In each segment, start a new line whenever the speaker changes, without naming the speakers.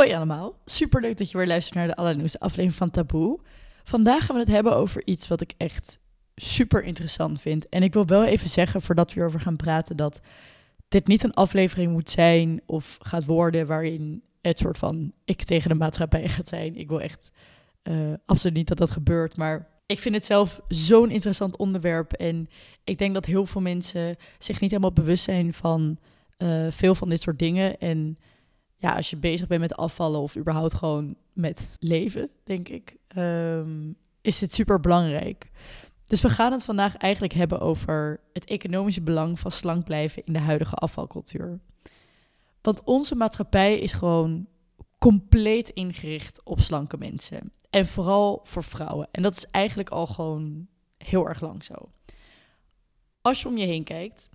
Hoi allemaal, super leuk dat je weer luistert naar de allernieuwste aflevering van Taboe. Vandaag gaan we het hebben over iets wat ik echt super interessant vind. En ik wil wel even zeggen, voordat we erover gaan praten, dat dit niet een aflevering moet zijn of gaat worden waarin het soort van ik tegen de maatschappij gaat zijn. Ik wil echt uh, absoluut niet dat dat gebeurt, maar ik vind het zelf zo'n interessant onderwerp. En ik denk dat heel veel mensen zich niet helemaal bewust zijn van uh, veel van dit soort dingen. En ja, als je bezig bent met afvallen of überhaupt gewoon met leven, denk ik, um, is dit super belangrijk. Dus we gaan het vandaag eigenlijk hebben over het economische belang van slank blijven in de huidige afvalcultuur. Want onze maatschappij is gewoon compleet ingericht op slanke mensen. En vooral voor vrouwen. En dat is eigenlijk al gewoon heel erg lang zo. Als je om je heen kijkt,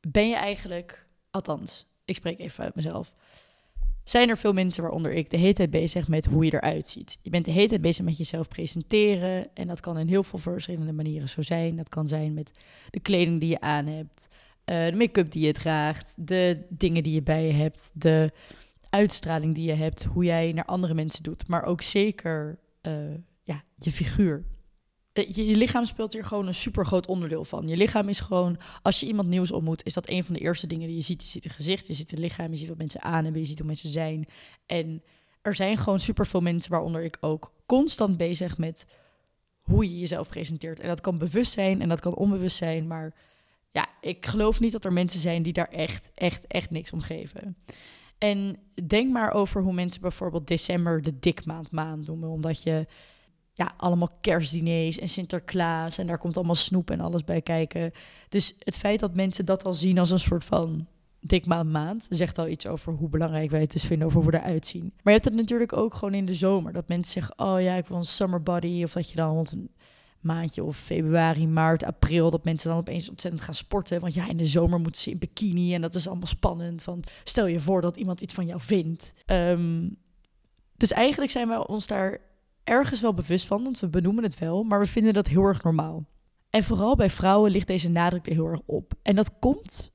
ben je eigenlijk, althans, ik spreek even uit mezelf zijn er veel mensen, waaronder ik, de hele tijd bezig met hoe je eruit ziet. Je bent de hele tijd bezig met jezelf presenteren. En dat kan in heel veel verschillende manieren zo zijn. Dat kan zijn met de kleding die je aan hebt, uh, de make-up die je draagt, de dingen die je bij je hebt, de uitstraling die je hebt, hoe jij naar andere mensen doet. Maar ook zeker uh, ja, je figuur. Eh, je, lichaam speelt hier gewoon een super groot onderdeel van. Je lichaam is gewoon, als je iemand nieuws ontmoet, is dat een van de eerste dingen die je ziet. Je ziet het gezicht, je ziet het lichaam, je ziet wat mensen aan hebben, je ziet hoe mensen zijn. En er zijn gewoon super veel mensen, waaronder ik ook, constant bezig met hoe je jezelf presenteert. En dat kan bewust zijn en dat kan onbewust zijn, maar ja, ik geloof niet dat er mensen zijn die daar echt, echt, echt niks om geven. En denk maar over hoe mensen bijvoorbeeld december de dikmaand maand noemen, omdat je ja, allemaal kerstdiners en Sinterklaas. En daar komt allemaal snoep en alles bij kijken. Dus het feit dat mensen dat al zien als een soort van dik maand zegt al iets over hoe belangrijk wij het dus vinden over hoe we eruit zien. Maar je hebt het natuurlijk ook gewoon in de zomer. Dat mensen zeggen, oh ja, ik wil een summer body. Of dat je dan rond een maandje of februari, maart, april, dat mensen dan opeens ontzettend gaan sporten. Want ja, in de zomer moeten ze in bikini en dat is allemaal spannend. Want stel je voor dat iemand iets van jou vindt. Ehm, dus eigenlijk zijn we ons daar ergens wel bewust van, want we benoemen het wel, maar we vinden dat heel erg normaal. En vooral bij vrouwen ligt deze nadruk er heel erg op. En dat komt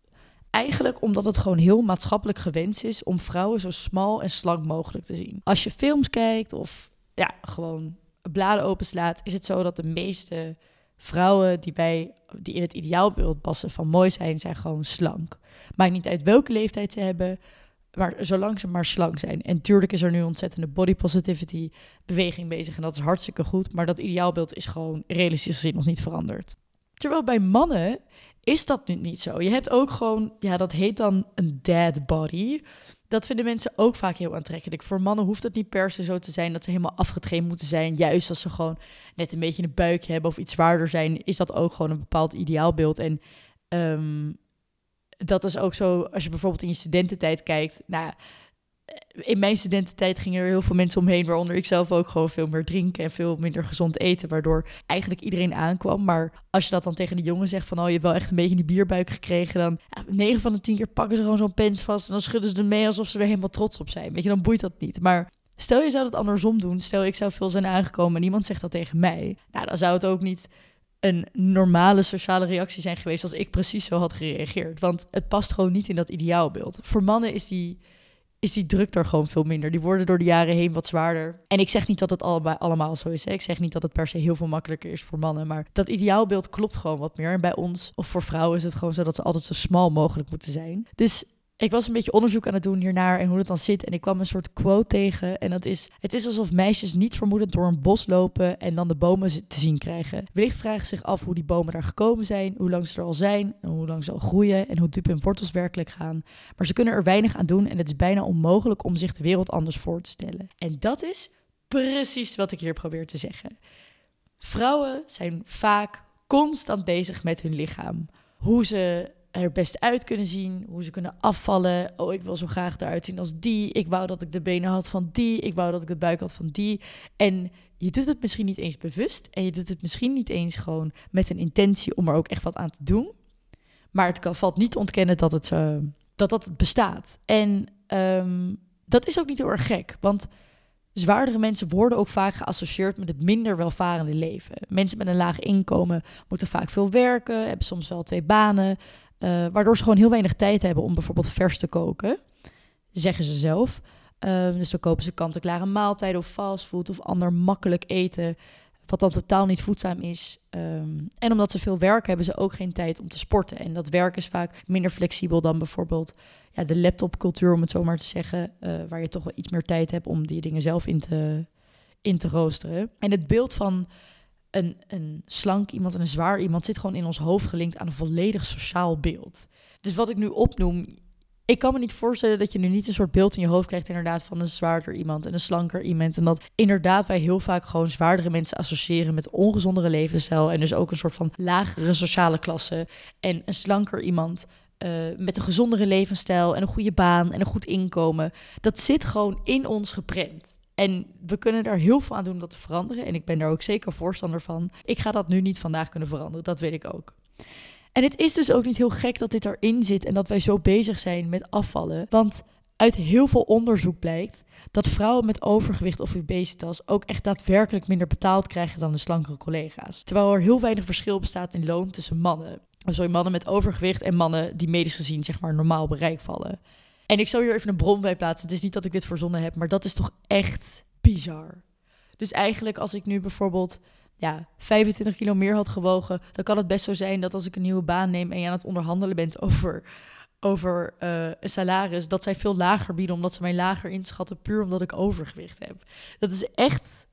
eigenlijk omdat het gewoon heel maatschappelijk gewenst is om vrouwen zo smal en slank mogelijk te zien. Als je films kijkt of ja, gewoon bladen openslaat, is het zo dat de meeste vrouwen die, bij, die in het ideaalbeeld passen van mooi zijn, zijn gewoon slank. Maakt niet uit welke leeftijd ze hebben, maar zolang ze maar slank zijn. En tuurlijk is er nu ontzettende body positivity beweging bezig. En dat is hartstikke goed. Maar dat ideaalbeeld is gewoon realistisch gezien nog niet veranderd. Terwijl bij mannen is dat nu niet zo. Je hebt ook gewoon, ja, dat heet dan een dad body. Dat vinden mensen ook vaak heel aantrekkelijk. Voor mannen hoeft het niet per se zo te zijn dat ze helemaal afgetraind moeten zijn. Juist als ze gewoon net een beetje een buikje hebben of iets zwaarder zijn, is dat ook gewoon een bepaald ideaalbeeld. En um, dat is ook zo, als je bijvoorbeeld in je studententijd kijkt. Nou, in mijn studententijd gingen er heel veel mensen omheen, waaronder ik zelf ook gewoon veel meer drinken en veel minder gezond eten, waardoor eigenlijk iedereen aankwam. Maar als je dat dan tegen de jongen zegt van, oh, je hebt wel echt een beetje die bierbuik gekregen, dan ja, 9 van de 10 keer pakken ze gewoon zo'n pens vast en dan schudden ze ermee alsof ze er helemaal trots op zijn. Weet je, dan boeit dat niet. Maar stel je zou het andersom doen, stel ik zou veel zijn aangekomen en niemand zegt dat tegen mij, nou, dan zou het ook niet een normale sociale reactie zijn geweest als ik precies zo had gereageerd. Want het past gewoon niet in dat ideaalbeeld. Voor mannen is die, is die druk er gewoon veel minder. Die worden door de jaren heen wat zwaarder. En ik zeg niet dat het allemaal, zo is. Hè. Ik zeg niet dat het per se heel veel makkelijker is voor mannen. Maar dat ideaalbeeld klopt gewoon wat meer. En bij ons, of voor vrouwen, is het gewoon zo dat ze altijd zo smal mogelijk moeten zijn. Dus ik was een beetje onderzoek aan het doen hiernaar en hoe het dan zit. En ik kwam een soort quote tegen. En dat is: Het is alsof meisjes niet vermoedend door een bos lopen en dan de bomen te zien krijgen. Wellicht vragen zich af hoe die bomen daar gekomen zijn, hoe lang ze er al zijn, en hoe lang ze al groeien en hoe diep hun wortels werkelijk gaan. Maar ze kunnen er weinig aan doen en het is bijna onmogelijk om zich de wereld anders voor te stellen. En dat is precies wat ik hier probeer te zeggen. Vrouwen zijn vaak constant bezig met hun lichaam. Hoe ze er best uit kunnen zien, hoe ze kunnen afvallen. Oh, ik wil zo graag eruit zien als die. Ik wou dat ik de benen had van die. Ik wou dat ik de buik had van die. En je doet het misschien niet eens bewust. En je doet het misschien niet eens gewoon met een intentie om er ook echt wat aan te doen. Maar het kan, valt niet te ontkennen dat het, uh, dat, dat bestaat. En um, dat is ook niet heel erg gek. Want zwaardere mensen worden ook vaak geassocieerd met het minder welvarende leven. Mensen met een laag inkomen moeten vaak veel werken, hebben soms wel twee banen. Uh, waardoor ze gewoon heel weinig tijd hebben om bijvoorbeeld vers te koken, zeggen ze zelf. Ehm, dus dan kopen ze kant-en-klare maaltijden of fastfood of ander makkelijk eten wat dan totaal niet voedzaam is. Ehm, en omdat ze veel werken, hebben ze ook geen tijd om te sporten. En dat werk is vaak minder flexibel dan bijvoorbeeld ja, de laptopcultuur, om het zo maar te zeggen. Uh, waar je toch wel iets meer tijd hebt om die dingen zelf in te, in te roosteren. En het beeld van een, een slank iemand en een zwaar iemand zit gewoon in ons hoofd gelinkt aan een volledig sociaal beeld. Dus wat ik nu opnoem, ik kan me niet voorstellen dat je nu niet een soort beeld in je hoofd krijgt, inderdaad, van een zwaarder iemand en een slanker iemand. En dat inderdaad wij heel vaak gewoon zwaardere mensen associëren met ongezondere levensstijl. En dus ook een soort van lagere sociale klasse. En een slanker iemand uh, met een gezondere levensstijl en een goede baan en een goed inkomen. Dat zit gewoon in ons geprent. En we kunnen daar heel veel aan doen om dat te veranderen. En ik ben daar ook zeker voorstander van. Ik ga dat nu niet vandaag kunnen veranderen, dat weet ik ook. En het is dus ook niet heel gek dat dit erin zit en dat wij zo bezig zijn met afvallen. Want uit heel veel onderzoek blijkt dat vrouwen met overgewicht of obesitas ook echt daadwerkelijk minder betaald krijgen dan de slankere collega's. Terwijl er heel weinig verschil bestaat in loon tussen mannen. Sorry, mannen met overgewicht en mannen die medisch gezien zeg maar normaal bereik vallen. En ik zal hier even een bron bij plaatsen. Het is niet dat ik dit verzonnen heb, maar dat is toch echt bizar. Dus eigenlijk als ik nu bijvoorbeeld ja, 25 kilo meer had gewogen, dan kan het best zo zijn dat als ik een nieuwe baan neem en je aan het onderhandelen bent over, over uh, een salaris, dat zij veel lager bieden omdat ze mij lager inschatten, puur omdat ik overgewicht heb. Dat is echt.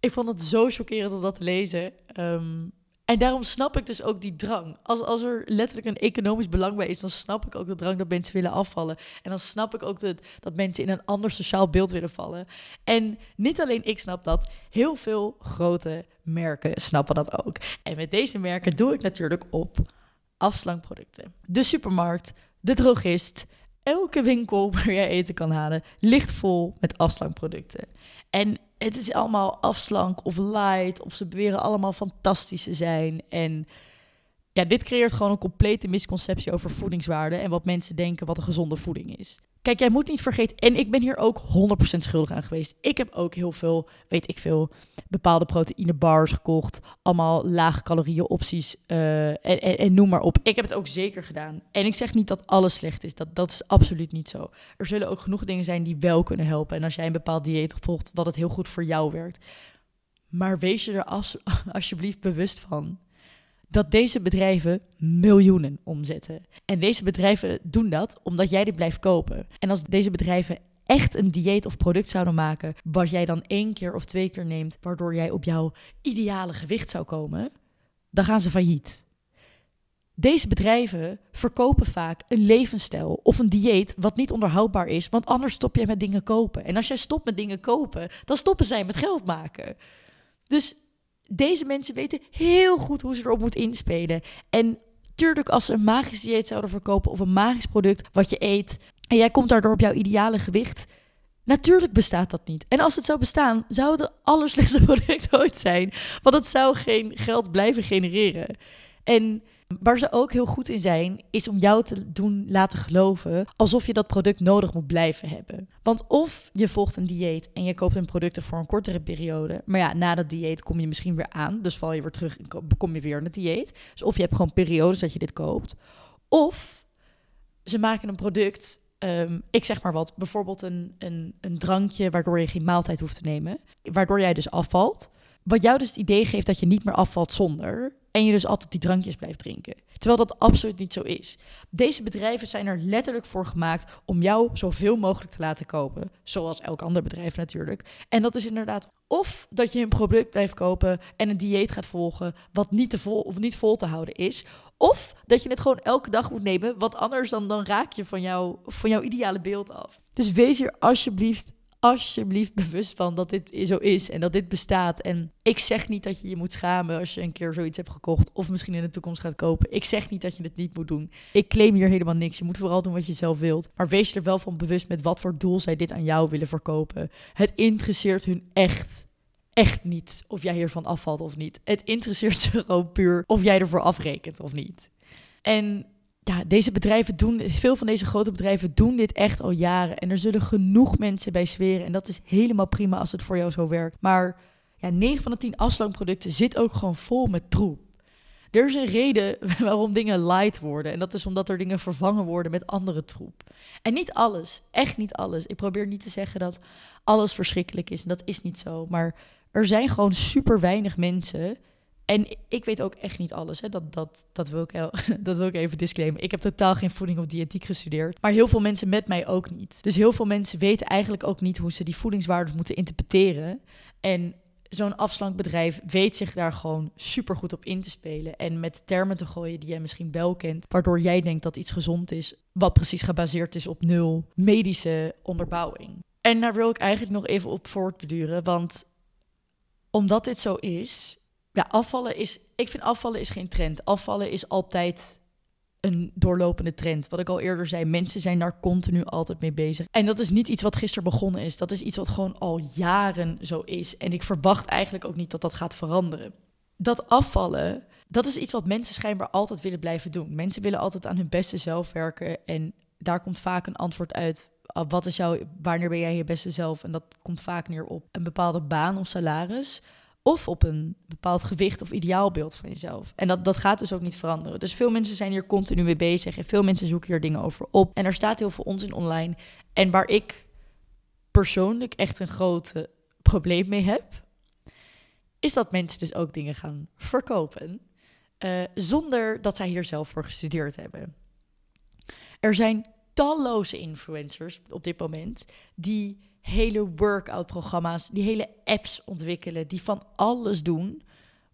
Ik vond het zo chockerend om dat te lezen. Um, en daarom snap ik dus ook die drang. Als, als er letterlijk een economisch belang bij is, dan snap ik ook de drang dat mensen willen afvallen. En dan snap ik ook dat, dat mensen in een ander sociaal beeld willen vallen. En niet alleen ik snap dat, heel veel grote merken snappen dat ook. En met deze merken doe ik natuurlijk op afslankproducten. De supermarkt, de drogist, elke winkel waar jij eten kan halen, ligt vol met afslankproducten. En het is allemaal afslank of light, of ze beweren allemaal fantastisch te zijn. En ja, dit creëert gewoon een complete misconceptie over voedingswaarde en wat mensen denken wat een gezonde voeding is. Kijk, jij moet niet vergeten, en ik ben hier ook 100% schuldig aan geweest. Ik heb ook heel veel, weet ik veel, bepaalde proteïnebars gekocht. Allemaal lage calorieën opties en, en, en, noem maar op. Ik heb het ook zeker gedaan. En ik zeg niet dat alles slecht is. Dat, dat is absoluut niet zo. Er zullen ook genoeg dingen zijn die wel kunnen helpen. En als jij een bepaald dieet volgt, wat het heel goed voor jou werkt. Maar wees je er als, alsjeblieft bewust van dat deze bedrijven miljoenen omzetten. En deze bedrijven doen dat omdat jij dit blijft kopen. En als deze bedrijven echt een dieet of product zouden maken, wat jij dan één keer of twee keer neemt, waardoor jij op jouw ideale gewicht zou komen, dan gaan ze failliet. Deze bedrijven verkopen vaak een levensstijl of een dieet wat niet onderhoudbaar is, want anders stop jij met dingen kopen. En als jij stopt met dingen kopen, dan stoppen zij met geld maken. Dus deze mensen weten heel goed hoe ze erop moeten inspelen. En tuurlijk, als ze een magisch dieet zouden verkopen of een magisch product wat je eet en jij komt daardoor op jouw ideale gewicht. Natuurlijk bestaat dat niet. En als het zou bestaan, zou het het allerslechtste product ooit zijn. Want het zou geen geld blijven genereren. En Waar ze ook heel goed in zijn, is om jou te doen laten geloven alsof je dat product nodig moet blijven hebben. Want of je volgt een dieet en je koopt een producten voor een kortere periode, maar ja, na dat dieet kom je misschien weer aan, dus val je weer terug en kom je weer in het dieet. Dus of je hebt gewoon periodes dat je dit koopt, of ze maken een product Um, ik zeg maar wat, bijvoorbeeld een, een, een drankje waardoor je geen maaltijd hoeft te nemen, waardoor jij dus afvalt. Wat jou dus het idee geeft dat je niet meer afvalt zonder. En je dus altijd die drankjes blijft drinken. Terwijl dat absoluut niet zo is. Deze bedrijven zijn er letterlijk voor gemaakt om jou zoveel mogelijk te laten kopen. Zoals elk ander bedrijf natuurlijk. En dat is inderdaad of dat je een product blijft kopen en een dieet gaat volgen wat niet, te vol, of niet vol te houden is. Of dat je het gewoon elke dag moet nemen, want anders dan, dan raak je van, jou, van jouw ideale beeld af. Dus wees hier alsjeblieft alsjeblieft bewust van dat dit zo is en dat dit bestaat. En ik zeg niet dat je je moet schamen als je een keer zoiets hebt gekocht of misschien in de toekomst gaat kopen. Ik zeg niet dat je het niet moet doen. Ik claim hier helemaal niks. Je moet vooral doen wat je zelf wilt. Maar wees je er wel van bewust met wat voor doel zij dit aan jou willen verkopen. Het interesseert hun echt echt niet of jij hiervan afvalt of niet. Het interesseert ze gewoon puur of jij ervoor afrekent of niet. En ja, deze bedrijven doen, veel van deze grote bedrijven doen dit echt al jaren. En er zullen genoeg mensen bij zweren. En dat is helemaal prima als het voor jou zo werkt. Maar ja, 9 van de 10 afslankproducten zit ook gewoon vol met troep. Er is een reden waarom dingen light worden. En dat is omdat er dingen vervangen worden met andere troep. En niet alles, echt niet alles. Ik probeer niet te zeggen dat alles verschrikkelijk is. En dat is niet zo. Maar er zijn gewoon super weinig mensen en ik weet ook echt niet alles. Hè. Dat, dat, dat, wil ik dat wil even disclaimen. Ik heb totaal geen voeding of diëtiek gestudeerd. Maar heel veel mensen met mij ook niet. Dus heel veel mensen weten eigenlijk ook niet hoe ze die voedingswaarden moeten interpreteren. En zo'n afslankbedrijf weet zich daar gewoon super goed op in te spelen. En met termen te gooien die jij misschien wel kent. Waardoor jij denkt dat iets gezond is. Wat precies gebaseerd is op nul medische onderbouwing. En daar wil ik eigenlijk nog even op voortbeduren. Want omdat dit zo is, ja, afvallen is. Ik vind afvallen is geen trend. Afvallen is altijd een doorlopende trend. Wat ik al eerder zei, mensen zijn daar continu altijd mee bezig. En dat is niet iets wat gisteren begonnen is. Dat is iets wat gewoon al jaren zo is. En ik verwacht eigenlijk ook niet dat dat gaat veranderen. Dat afvallen, dat is iets wat mensen schijnbaar altijd willen blijven doen. Mensen willen altijd aan hun beste zelf werken. En daar komt vaak een antwoord uit. Ah, wat is jouw, wanneer ben jij je beste zelf? En dat komt vaak neer op een bepaalde baan of salaris of op een bepaald gewicht of ideaalbeeld van jezelf. En dat, dat gaat dus ook niet veranderen. Dus veel mensen zijn hier continu mee bezig en veel mensen zoeken hier dingen over op. En er staat heel veel onzin online. En waar ik persoonlijk echt een groot probleem mee heb, is dat mensen dus ook dingen gaan verkopen uh, zonder dat zij hier zelf voor gestudeerd hebben. Er zijn talloze influencers op dit moment die hele workout-programma's, die hele apps ontwikkelen, die van alles doen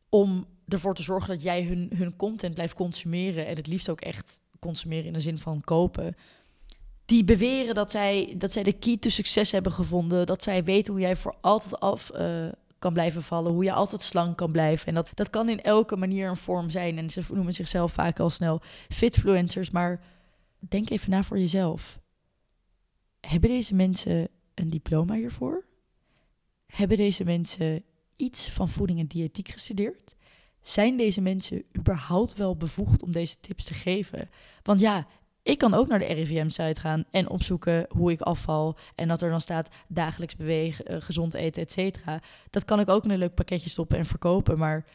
om ervoor te zorgen dat jij hun, hun content blijft consumeren en het liefst ook echt consumeren in de zin van kopen. Die beweren dat zij, dat zij de key to succes hebben gevonden, dat zij weten hoe jij voor altijd af uh, kan blijven vallen, hoe je altijd slank kan blijven. En dat, dat kan in elke manier een vorm zijn. En ze noemen zichzelf vaak al snel fitfluencers, maar denk even na voor jezelf. Hebben deze mensen een diploma hiervoor? Hebben deze mensen iets van voeding en diëtiek gestudeerd? Zijn deze mensen überhaupt wel bevoegd om deze tips te geven? Want ja, ik kan ook naar de RIVM-site gaan en opzoeken hoe ik afval. En dat er dan staat dagelijks bewegen, eh, gezond eten, et cetera. Dat kan ik ook in een leuk pakketje stoppen en verkopen. Maar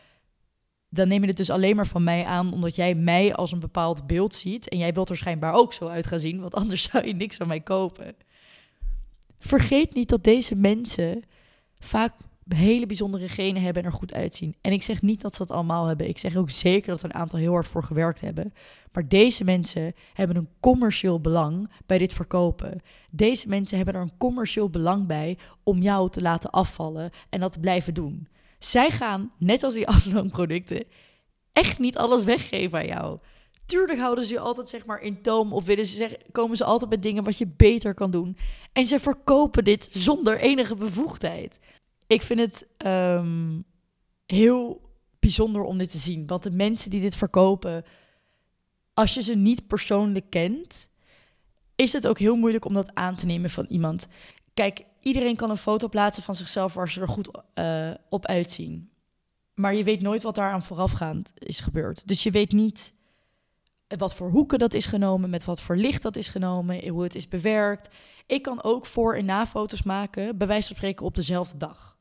dan neem je het dus alleen maar van mij aan, omdat jij mij als een bepaald beeld ziet. En jij wilt er schijnbaar ook zo uit gaan zien, want anders zou je niks van mij kopen. Vergeet niet dat deze mensen vaak hele bijzondere genen hebben en er goed uitzien. En ik zeg niet dat ze dat allemaal hebben. Ik zeg ook zeker dat er een aantal heel hard voor gewerkt hebben. Maar deze mensen hebben een commercieel belang bij dit verkopen. Deze mensen hebben er een commercieel belang bij om jou te laten afvallen en dat te blijven doen. Zij gaan, net als die afslankproducten, echt niet alles weggeven aan jou. Tuurlijk houden ze je altijd zeg maar in toom of willen ze zeggen, komen ze altijd met dingen wat je beter kan doen. En ze verkopen dit zonder enige bevoegdheid. Ik vind het um, heel bijzonder om dit te zien. Want de mensen die dit verkopen, als je ze niet persoonlijk kent, is het ook heel moeilijk om dat aan te nemen van iemand. Kijk, iedereen kan een foto plaatsen van zichzelf waar ze er goed uh, op uitzien. Maar je weet nooit wat daar aan voorafgaand is gebeurd. Dus je weet niet wat voor hoeken dat is genomen, met wat voor licht dat is genomen, hoe het is bewerkt. Ik kan ook voor- en na-foto's maken, bij wijze van spreken op dezelfde dag.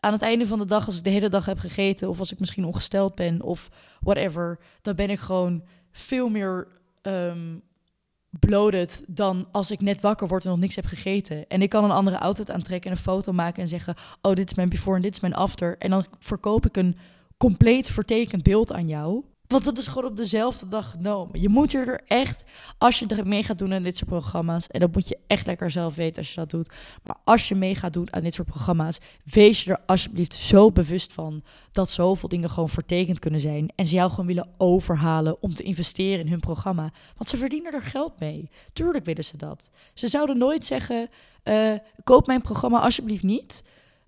Aan het einde van de dag, als ik de hele dag heb gegeten, of als ik misschien ongesteld ben, of whatever, dan ben ik gewoon veel meer um, dan als ik net wakker word en nog niks heb gegeten. En ik kan een andere outfit aantrekken en een foto maken en zeggen: Oh, dit is mijn before en dit is mijn after. En dan verkoop ik een compleet vertekend beeld aan jou. Want dat is gewoon op dezelfde dag genomen. Je moet er echt, als je er mee gaat doen aan dit soort programma's, en dat moet je echt lekker zelf weten als je dat doet. Maar als je mee gaat doen aan dit soort programma's, wees je er alsjeblieft zo bewust van dat zoveel dingen gewoon vertekend kunnen zijn. En ze jou gewoon willen overhalen om te investeren in hun programma. Want ze verdienen er geld mee. Tuurlijk willen ze dat. Ze zouden nooit zeggen: uh, koop mijn programma alsjeblieft niet.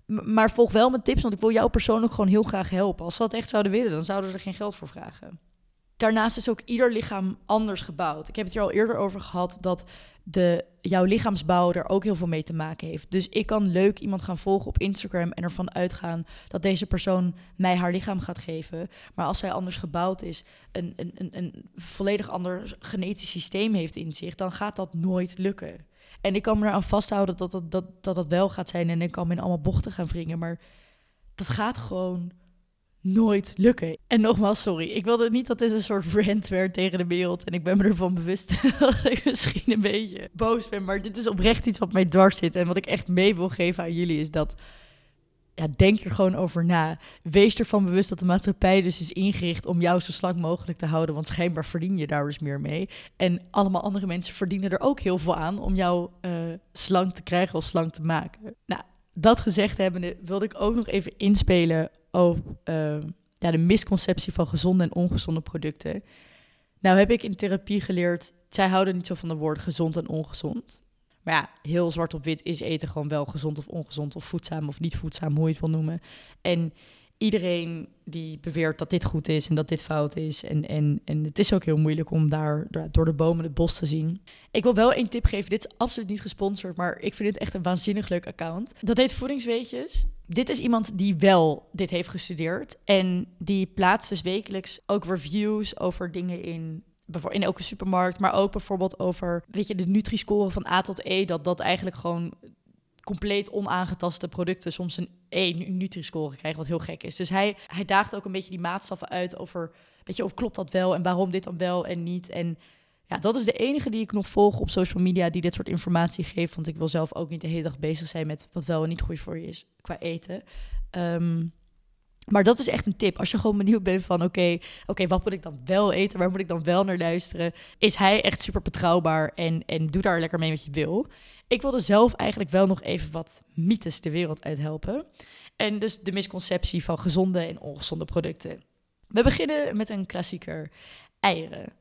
Maar volg wel mijn tips, want ik wil jou persoonlijk gewoon heel graag helpen. Als ze dat echt zouden willen, dan zouden ze er geen geld voor vragen. Daarnaast is ook ieder lichaam anders gebouwd. Ik heb het hier al eerder over gehad dat de, jouw lichaamsbouw er ook heel veel mee te maken heeft. Dus ik kan leuk iemand gaan volgen op Instagram en ervan uitgaan dat deze persoon mij haar lichaam gaat geven. Maar als zij anders gebouwd is, een, een, een, een volledig ander genetisch systeem heeft in zich, dan gaat dat nooit lukken. En ik kan me eraan vasthouden dat dat, dat, dat dat wel gaat zijn. En ik kan me in allemaal bochten gaan wringen. Maar dat gaat gewoon nooit lukken. En nogmaals, sorry, ik wilde niet dat dit een soort rant werd tegen de wereld. En ik ben me ervan bewust dat ik misschien een beetje boos ben. Maar dit is oprecht iets wat mij dwars zit. En wat ik echt mee wil geven aan jullie is dat ja, denk er gewoon over na. Wees ervan bewust dat de maatschappij dus is ingericht om jou zo slank mogelijk te houden. Want schijnbaar verdien je daar dus meer mee. En allemaal andere mensen verdienen er ook heel veel aan om jou uh, slank te krijgen of slank te maken. Nou, dat gezegd hebbende wilde ik ook nog even inspelen op uh, ja, de misconceptie van gezonde en ongezonde producten. Nou heb ik in therapie geleerd, zij houden niet zo van de woorden gezond en ongezond. Maar ja, heel zwart op wit is eten gewoon wel gezond of ongezond of voedzaam of niet voedzaam, hoe je het wil noemen. En iedereen die beweert dat dit goed is en dat dit fout is. En, en, en het is ook heel moeilijk om daar door de bomen het bos te zien. Ik wil wel één tip geven. Dit is absoluut niet gesponsord, maar ik vind dit echt een waanzinnig leuk account. Dat heet Voedingsweetjes. Dit is iemand die wel dit heeft gestudeerd. En die plaatst dus wekelijks ook reviews over dingen in in elke supermarkt, maar ook bijvoorbeeld over, weet je, de Nutri-score van A tot E, dat dat eigenlijk gewoon compleet onaangetaste producten soms een 1 Nutri-score krijgen, wat heel gek is. Dus hij, hij daagt ook een beetje die maatstaffen uit over, weet je, of klopt dat wel en waarom dit dan wel en niet. En ja, dat is de enige die ik nog volg op social media die dit soort informatie geeft, want ik wil zelf ook niet de hele dag bezig zijn met wat wel en niet goed voor je is qua eten. Ehm, maar dat is echt een tip. Als je gewoon benieuwd bent van oké, oké, wat moet ik dan wel eten? Waar moet ik dan wel naar luisteren? Is hij echt super betrouwbaar en, en doe daar lekker mee wat je wil. Ik wilde zelf eigenlijk wel nog even wat mythes de wereld uithelpen. En dus de misconceptie van gezonde en ongezonde producten. We beginnen met een klassieker: eieren.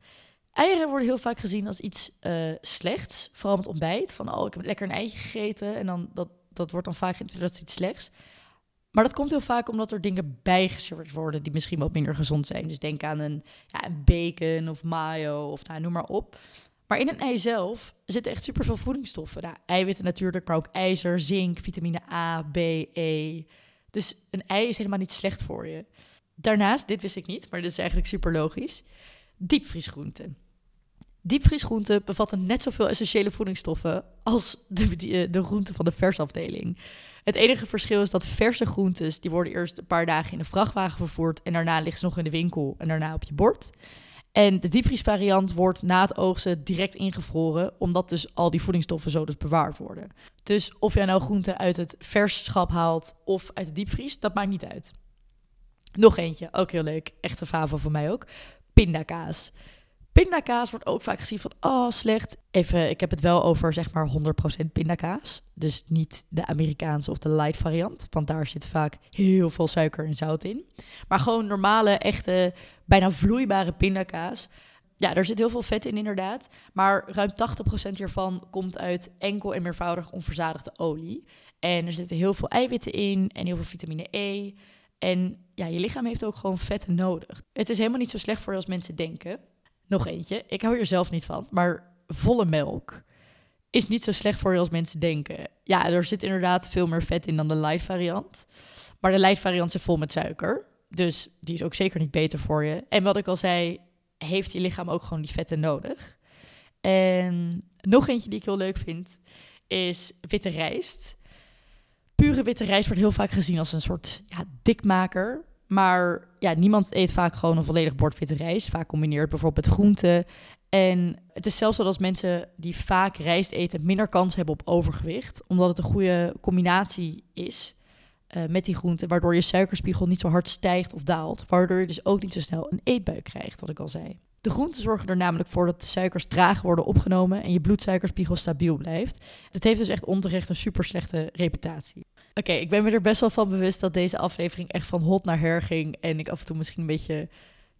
Eieren worden heel vaak gezien als iets uh, slechts, vooral met ontbijt. Van oh, ik heb lekker een eitje gegeten en dan dat, dat wordt dan vaak geïnterpreteerd als iets slechts. Maar dat komt heel vaak omdat er dingen bijgeserveerd worden die misschien wat minder gezond zijn. Dus denk aan een, ja, een bacon of mayo of nou, noem maar op. Maar in een ei zelf zitten echt superveel voedingsstoffen. Nou, eiwitten natuurlijk, maar ook ijzer, zink, vitamine A, B, E. Dus een ei is helemaal niet slecht voor je. Daarnaast, dit wist ik niet, maar dit is eigenlijk super logisch, diepvriesgroenten. Diepvriesgroenten bevatten net zoveel essentiële voedingsstoffen als de, de, de groenten van de versafdeling. Het enige verschil is dat verse groentes, die worden eerst een paar dagen in de vrachtwagen vervoerd en daarna liggen ze nog in de winkel en daarna op je bord. En de diepvriesvariant wordt na het oogsten direct ingevroren, omdat dus al die voedingsstoffen zo dus bewaard worden. Dus of jij nou groenten uit het verschap haalt of uit de diepvries, dat maakt niet uit. Nog eentje, ook heel leuk, echte favo van mij ook. Pindakaas. Pindakaas wordt ook vaak gezien van, oh slecht. Even, ik heb het wel over zeg maar 100% pindakaas. Dus niet de Amerikaanse of de light variant. Want daar zit vaak heel veel suiker en zout in. Maar gewoon normale, echte, bijna vloeibare pindakaas. Ja, daar zit heel veel vet in inderdaad. Maar ruim 80% hiervan komt uit enkel en meervoudig onverzadigde olie. En er zitten heel veel eiwitten in en heel veel vitamine E. En ja, je lichaam heeft ook gewoon vetten nodig. Het is helemaal niet zo slecht voor je als mensen denken. Nog eentje. Ik hou hier zelf niet van. Maar volle melk is niet zo slecht voor je als mensen denken. Ja, er zit inderdaad veel meer vet in dan de light variant. Maar de light variant zit vol met suiker. Dus die is ook zeker niet beter voor je. En wat ik al zei, heeft je lichaam ook gewoon die vetten nodig. En nog eentje die ik heel leuk vind, is witte rijst. Pure witte rijst wordt heel vaak gezien als een soort ja, dikmaker. Maar ja, niemand eet vaak gewoon een volledig bord witte rijst. Vaak combineert bijvoorbeeld met groenten. En het is zelfs zo dat mensen die vaak rijst eten minder kans hebben op overgewicht. Omdat het een goede combinatie is uh, met die groenten. Waardoor je suikerspiegel niet zo hard stijgt of daalt. Waardoor je dus ook niet zo snel een eetbuik krijgt, wat ik al zei. De groenten zorgen er namelijk voor dat de suikers traag worden opgenomen en je bloedsuikerspiegel stabiel blijft. Het heeft dus echt onterecht een super slechte reputatie. Oké, ik ben me er best wel van bewust dat deze aflevering echt van hot naar her ging. En ik af en toe misschien een beetje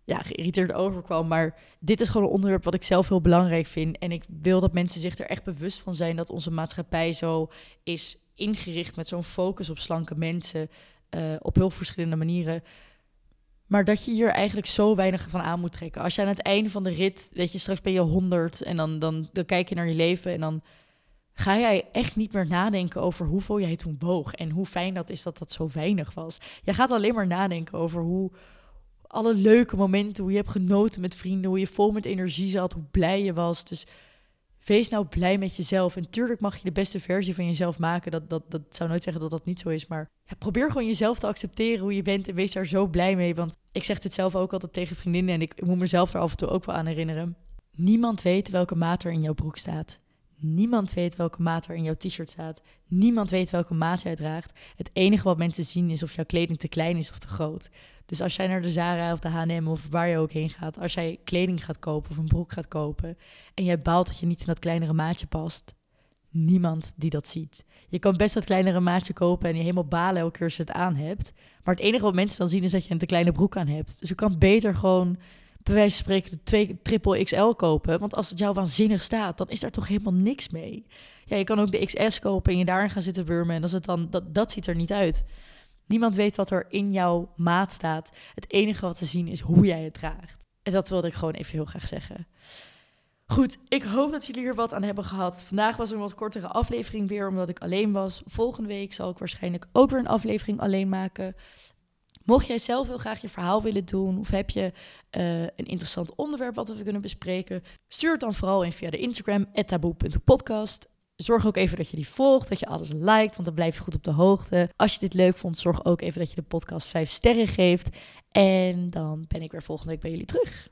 ja, geïrriteerd overkwam. Maar dit is gewoon een onderwerp wat ik zelf heel belangrijk vind. En ik wil dat mensen zich er echt bewust van zijn dat onze maatschappij zo is ingericht met zo'n focus op slanke mensen. Uh, op heel verschillende manieren. Maar dat je hier eigenlijk zo weinig van aan moet trekken. Als je aan het einde van de rit, weet je, straks ben je 100 en dan, dan, dan kijk je naar je leven en dan ga jij echt niet meer nadenken over hoeveel jij toen woog en hoe fijn dat is dat dat zo weinig was. Je gaat alleen maar nadenken over hoe alle leuke momenten, hoe je hebt genoten met vrienden, hoe je vol met energie zat, hoe blij je was. Dus wees nou blij met jezelf. En tuurlijk mag je de beste versie van jezelf maken. Dat, dat, dat zou nooit zeggen dat dat niet zo is. Maar probeer gewoon jezelf te accepteren hoe je bent. En wees daar zo blij mee. Want ik zeg dit zelf ook altijd tegen vriendinnen. En ik, ik moet mezelf er af en toe ook wel aan herinneren. Niemand weet welke maat er in jouw broek staat. Niemand weet welke maat er in jouw t-shirt staat. Niemand weet welke maat jij draagt. Het enige wat mensen zien is of jouw kleding te klein is of te groot. Dus als jij naar de Zara of de H&M of waar je ook heen gaat, als jij kleding gaat kopen of een broek gaat kopen en jij baalt dat je niet in dat kleinere maatje past, niemand die dat ziet. Je kan best dat kleinere maatje kopen en je helemaal balen elke keer als je het aan hebt. Maar het enige wat mensen dan zien is dat je een te kleine broek aan hebt. Dus je kan beter gewoon van spreken de twee triple XL kopen. Want als het jou waanzinnig staat, dan is daar toch helemaal niks mee. Ja, je kan ook de XS kopen en je daarin gaan zitten wurmen. En het dan, dat, dat ziet er niet uit. Niemand weet wat er in jouw maat staat. Het enige wat te zien is hoe jij het draagt. En dat wilde ik gewoon even heel graag zeggen. Goed, ik hoop dat jullie hier wat aan hebben gehad. Vandaag was een wat kortere aflevering weer, omdat ik alleen was. Volgende week zal ik waarschijnlijk ook weer een aflevering alleen maken. Mocht jij zelf heel graag je verhaal willen doen, of heb je uh, een interessant onderwerp wat we kunnen bespreken, stuur het dan vooral in via de Instagram, taboe.podcast. Zorg ook even dat je die volgt, dat je alles liked, want dan blijf je goed op de hoogte. Als je dit leuk vond, zorg ook even dat je de podcast 5 sterren geeft. En dan ben ik weer volgende week bij jullie terug.